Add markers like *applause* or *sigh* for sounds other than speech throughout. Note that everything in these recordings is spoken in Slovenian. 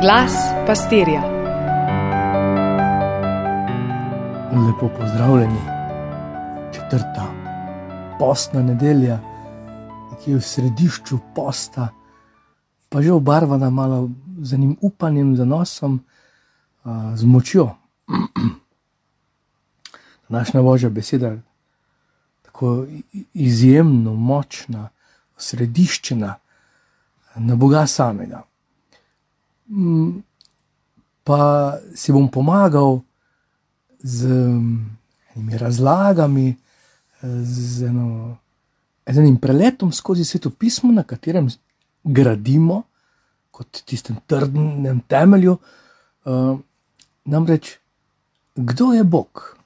Glas pastirja. Lepo pozdravljeni, četrta postna nedelja, ki je v središču posta, pa že obarvana malo z enim upanjem, z nosom, z močjo. *clears throat* Naša božja beseda je tako izjemno močna, središčena na Boga samega. Mm, pa si bom pomagal z enimi razlagami, z, eno, z enim preletom skozi sveto pismo, na katerem gradimo, kot tistem trdnem temelju. Uh, namreč, kdo je Bog?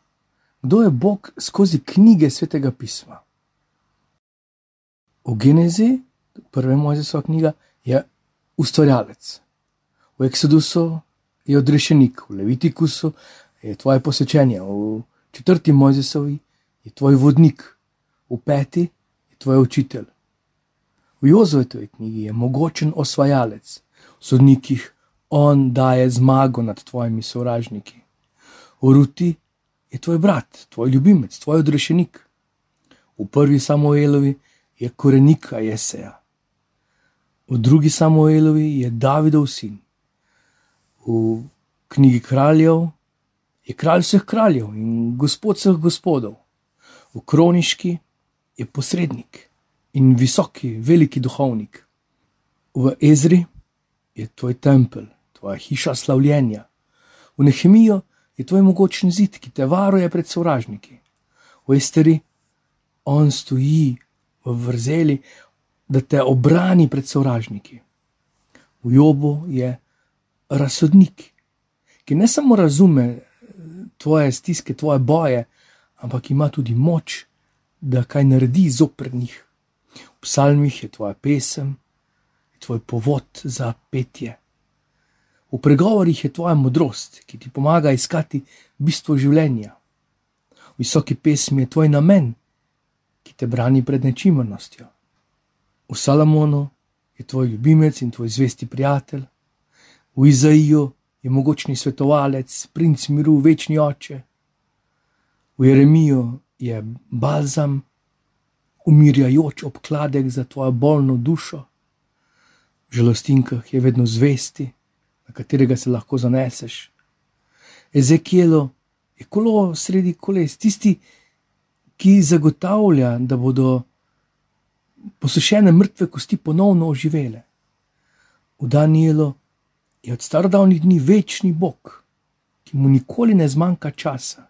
Kdo je Bog skozi knjige svetega pisma? V Genezi, prva Mojzesova knjiga, je ustvarjalec. V Exodusu je odrešenik, v Levitikusu je tvoje posvečenje, v četrti Mojzesovi je tvoj vodnik, v peti je tvoj učitelj. V Jozovetovej knjigi je mogočen osvajalec, v sodnikih on daje zmago nad tvojimi sovražniki. V Ruti je tvoj brat, tvoj ljubimec, tvoj odrešenik. V prvi Samuelovi je korenika Jeseja, v drugi Samuelovi je Davidov sin. V knjigi kraljev je kralj vseh kraljev in gospod vseh gospodov. V kroniški je posrednik in visoki, veliki duhovnik. V Ezri je tvoj tempelj, tvoja hiša slavljenja. V Nehemijo je tvoj mogočen zid, ki te varuje pred sovražniki. V Esteri on stoji v vrzeli, da te obrani pred sovražniki. V Jobu je razsodnik, ki ne samo razume tvoje stiske, tvoje boje, ampak ima tudi moč, da kaj naredi zoper njih. V psalmih je tvoja pesem, je tvoj povod za petje. V pregovorih je tvoja modrost, ki ti pomaga iskati bistvo življenja. V visoki pesmi je tvoj namen, ki te brani pred nečimrnostjo. V Salomonu je tvoj ljubimec in tvoj zvesti prijatelj, v Izaiju je mogočni svetovalec, princ miru, večni oče, v Jeremiju je balzam, umirjajoč obkladek za tvojo bolno dušo, v žalostinkah je vedno zvesti na katerega se lahko zaneseš. Ezekielo je kolo sredi koles, tisti, ki zagotavlja, da bodo posušene mrtve kosti ponovno oživele. V Danielu je od starodavnih dni večni Bog, ki mu nikoli ne zmanjka časa.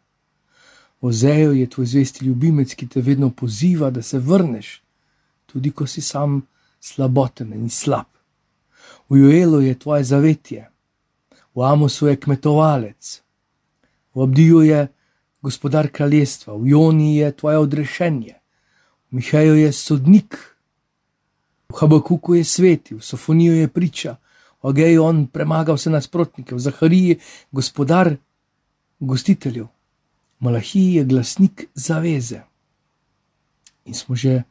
V Ozeju je tvoj zvesti ljubimec, ki te vedno poziva, da se vrneš, tudi ko si sam slaboten in slab. V Joelu je tvoje zavetje, v Amosu je kmetovalec, v Abdiju je gospodar kraljestva, v Joni je tvoje odrešenje, v Mihaju je sodnik, v Habakuku je sveti, v Sofoniju je priča, v Ageju on premaga vse nasprotnike, v Zahariji je gospodar gostiteljev, Malahiji je glasnik zaveze. In smo že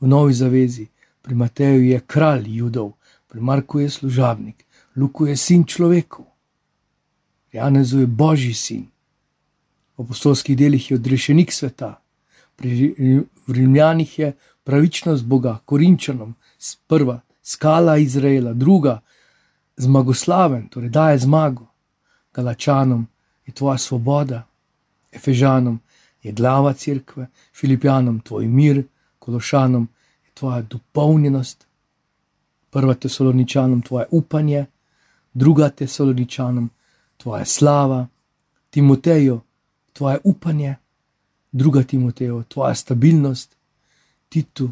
v novi zavezi, pri Mateju je kralj judov, pri Marku je služabnik, Luku je sin človekov. Janezu je božji sin, v apostolskih delih je odrešenik sveta, pri Rimljanih je pravičnost Boga, Korinčanom, prva skala Izraela, druga zmagoslaven, torej daje zmago, Galačanom je tvoja svoboda, Efežanom je glava crkve, Filipijanom tvoj mir, Kološanom je tvoja dopolnjenost, prva tesoloničanom tvoje upanje, druga tesoloničanom tvoja slava, Timoteju, tvoje upanje, druga Timoteju, tvoja stabilnost, Titu,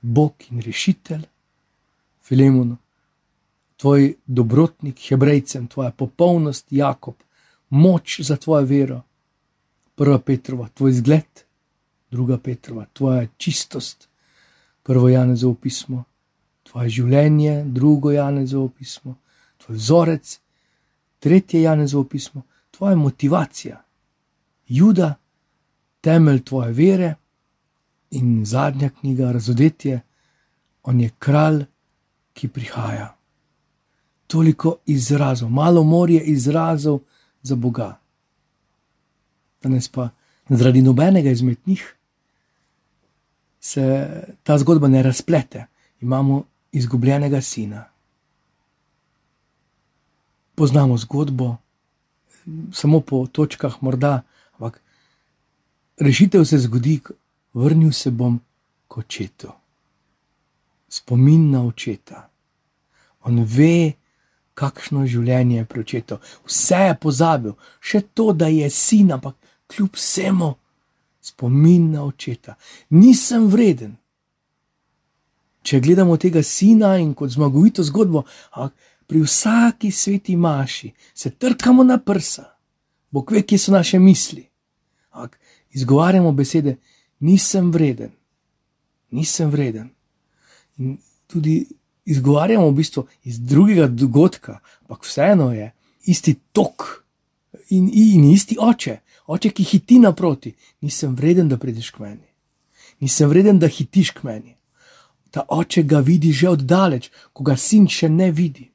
Bog in rešitelj, Filemonu, tvoj dobrotnik, Hebrejcem, tvoja popolnost, Jakob, moč za tvojo vero, prva Petrova, tvoj zgled, druga Petrova, tvoja čistost, prvo Janezovo pismo, tvoje življenje, drugo Janezovo pismo, tvoj vzorec. Tretje Janezovo pismo, tvoja motivacija, juda, temelj tvoje vere. In zadnja knjiga, razodetje, on je kralj, ki prihaja. Toliko izrazov, malo morje izrazov za Boga. Danes pa zaradi nobenega izmed njih se ta zgodba ne razplete. Imamo izgubljenega sina. Poznamo zgodbo, samo po točkah, morda, ampak rešitev se zgodi, vrnil se bom k očetu. Spomin na očeta. On ve, kakšno življenje je pri očetu. Vse je pozabil, še to, da je sin, ampak kljub vsemu spomin na očeta. Nisem vreden. Če gledamo tega sina in kot zmagovito zgodbo, pri vsaki sveti maši se trkamo na prsa, Bog ve, kje so naše misli. Ak, izgovarjamo besede, nisem vreden, nisem vreden. In tudi izgovarjamo v bistvu iz drugega dogodka, ampak vseeno je isti tok in, in isti oče, oče, ki hiti naproti, nisem vreden, da prideš k meni, nisem vreden, da hitiš k meni. Ta oče ga vidi že oddaleč, ko ga sin še ne vidi.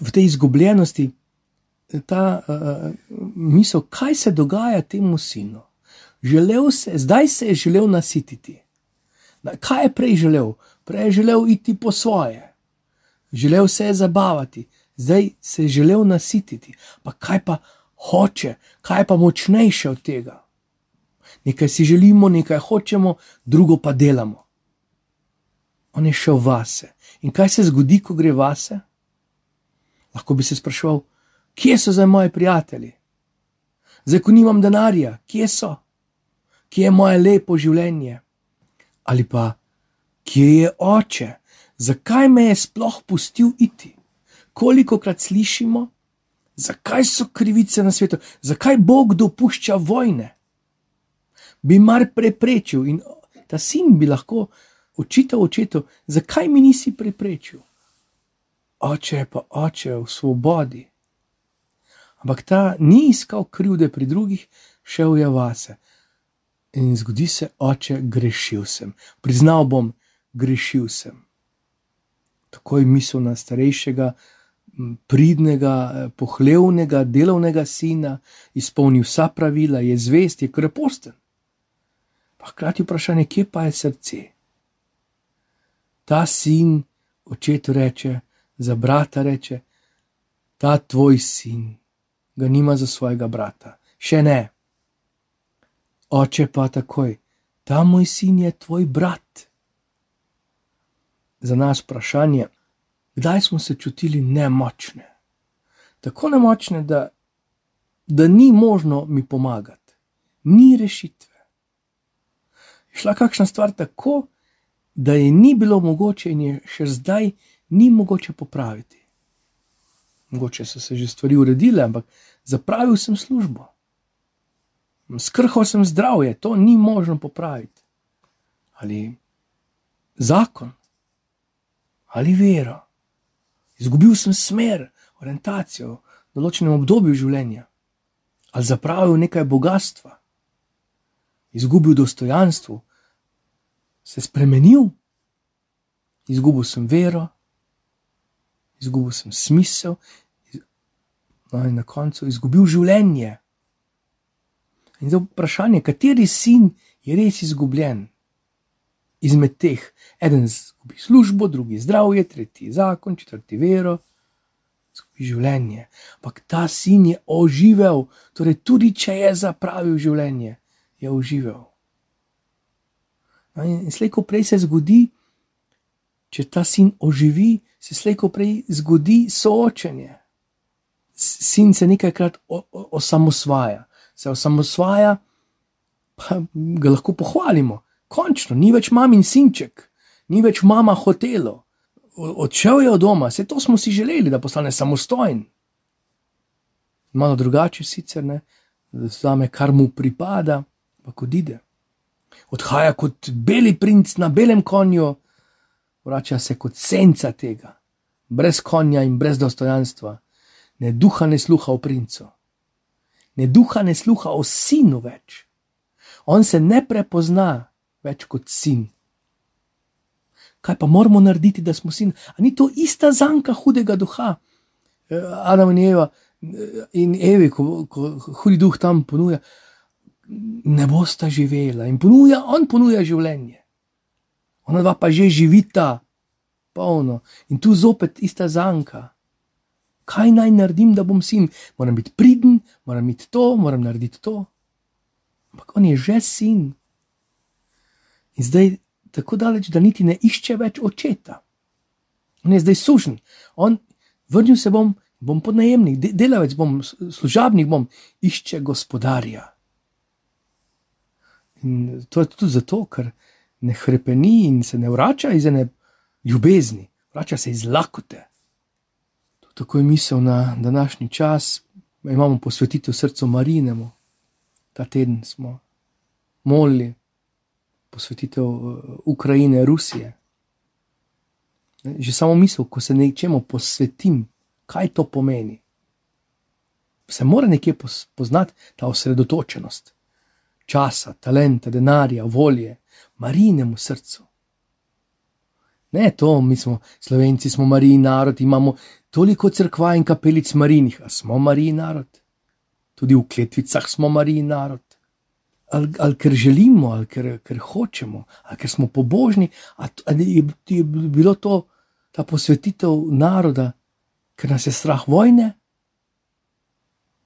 V tej izgubljenosti je ta uh, misel, kaj se dogaja temu sinu. Želel se, zdaj se je želel nasititi. Kaj je prej želel? Prej je želel iti po svoje, želel se je zabavati, zdaj se je želel nasititi. Pa kaj pa hoče, kaj pa močnejše od tega. Nekaj si želimo, nekaj hočemo, drugo pa delamo. On je šel vase. In kaj se zgodi, ko gre vase? Lahko bi se sprašval, kje so zdaj moji prijatelji? Zdaj, ko nimam denarja, kje so? Kje je moje lepo življenje? Ali pa, kje je oče? Zakaj me je sploh pustil iti? Koliko krat slišimo, Zakaj so krivice na svetu, zakaj Bog dopušča vojne? Bi mar preprečil in ta sin bi lahko očital očetu, zakaj mi nisi preprečil? Oče je pa oče v svobodi. Ampak ta ni iskal krivde pri drugih, šel je vase. In zgodi se, oče, grešil sem, priznal bom, grešil sem. Tako je misel na starejšega pridnega, eh, pohlevnega, delovnega sina, izpolni vsa pravila, je zvest, je kreposten. Pa hkrati vprašanje, kje pa je srce? Ta sin očetu reče, za brata reče, ta tvoj sin ga nima za svojega brata, še ne. Oče pa takoj, ta moj sin je tvoj brat. Za nas vprašanje, kdaj smo se čutili nemočne, tako nemočne, da, da ni možno mi pomagati, ni rešitve. Je šla kakšna stvar tako, da je ni bilo mogoče in je še zdaj ni mogoče popraviti. Mogoče so se že stvari uredile, ampak zapravil sem službo. Skrhal sem zdravje, to ni možno popraviti. Ali zakon, ali vero. Izgubil sem smer, orientacijo v določenem obdobju življenja, ali zapravil nekaj bogatstva, izgubil dostojanstvo, se spremenil, izgubil sem vero, izgubil sem smisel, no in na koncu izgubil življenje. In to vprašanje, kateri sin je res izgubljen izmed teh, eden zgubi službo, drugi zdravje, tretji zakon, četrti vero, zgubi življenje. Ampak ta sin je oživel, torej tudi če je zapravil življenje, je oživel. No in slejko prej se zgodi, če ta sin oživi, se slejko prej zgodi soočenje. Sin se nekajkrat osamosvaja, se osamosvaja, pa ga lahko pohvalimo končno, ni več mamin sinček, ni več mama hotelo. Odšel je od doma, vse to smo si želeli, da postane samostojen. Malo drugače sicer, ne, zame, kar mu pripada, pa odide. Odhaja kot beli princ na belem konju, vrača se kot senca tega, brez konja in brez dostojanstva, ne duha ne sluha o princu, ne duha ne sluha o sinu več. On se ne prepozna, več kot sin. kaj pa moramo narediti, da smo sin. A ni to ista zanka hudega duha, eh, Adam in Eva eh, in Evi, ko, ko hudi duh tam ponuja, ne bosta živela in ponuja, on ponuja življenje. Ona dva pa že živita, polno in tu zopet ista zanka. Kaj naj naredim, da bom sin? Moram biti priden, moram biti to, moram narediti to. Ampak on je že sin. In zdaj tako daleč, da niti ne išče več očeta. On je zdaj sužen, on vrnil se bom, bom podnajemnik, de, delavec bom, služabnik bom, išče gospodarja. In to je tudi zato, ker ne krepeni in se ne vrača iz ene ljubezni, vrača se iz lakote. Tako je misel na današnji čas, imamo posvetitev srcu Marinemu, ta teden smo molili posvetitev eh, Ukrajine, Rusije. Že samo misel, ko se nečemu posvetim, kaj to pomeni. Se mora nekje poznati ta osredotočenost časa, talenta, denarja, volje, marinemu srcu. Ne to, mi smo slovenci, smo marijin narod, imamo toliko crkva in kapelic marinih, a smo marijin narod. Tudi v kletvicah smo marijin narod ali, ali ker želimo, ali ker, ker hočemo, ali ker smo pobožni, ali, je, je bilo to ta posvetitev naroda, ker nas je strah vojne,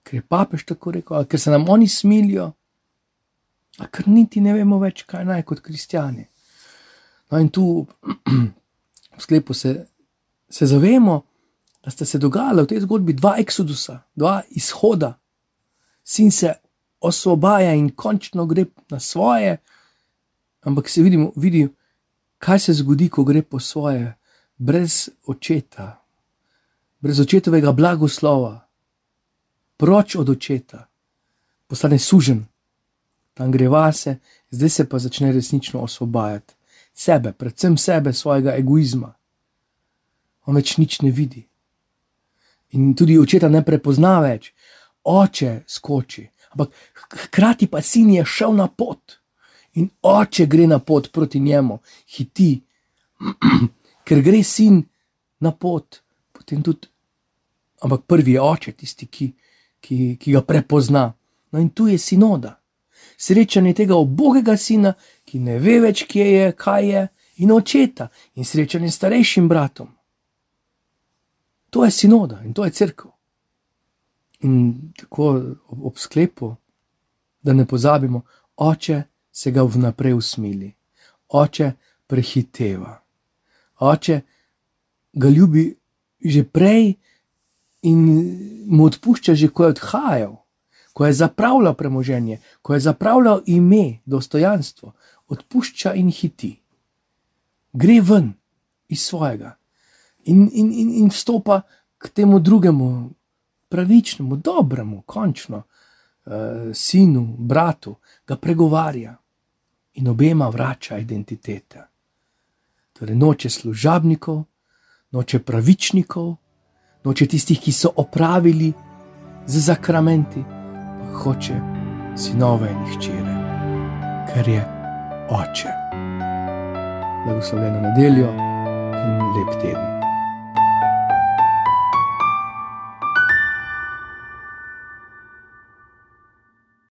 ker je papež tako rekel, ali ker se nam oni smilijo, ali ker niti ne vemo več, kaj naj kot kristijani. No, in tu *clears throat* v sklepu se, se zavemo, da sta se dogajala v tej zgodbi dva eksodusa, dva izhoda. Sin se osvobaja in končno gre na svoje, ampak se vidimo, vidi, kaj se zgodi, ko gre po svoje, brez očeta, brez očetovega blagoslova, proč od očeta, postane sužen, tam gre vase, zdaj se pa začne resnično osvobajati sebe, predvsem sebe, svojega egoizma. On več nič ne vidi. In tudi očeta ne prepozna več, oče skoči, ampak hkrati pa sin je šel na pot in oče gre na pot proti njemu, hiti, *clears throat* ker gre sin na pot, potem tudi. Ampak prvi je oče, tisti, ki, ki, ki ga prepozna. No, in tu je sinoda, srečanje tega obogega sina, ki ne ve več, kje je, kaj je, in očeta, in srečanje s starejšim bratom. To je sinoda in to je crkva. In tako ob, ob sklepu, da ne pozabimo, oče se ga vnaprej usmili, oče prehiteva, oče ga ljubi že prej in mu odpušča, že ko je odhajal, ko je zapravljal premoženje, ko je zapravljal ime, dostojanstvo, odpušča in hiti. Gre ven iz svojega in, in, in, in vstopa k temu drugemu, pravičnemu, dobremu, končno, uh, sinu, bratu, ga pregovarja in obema vrača identiteta. Torej, noče služabnikov, noče pravičnikov, noče tistih, ki so opravili z zakramenti, hoče sinove in hčere, ker je oče. Blagoslovljeno nedeljo in lep teden.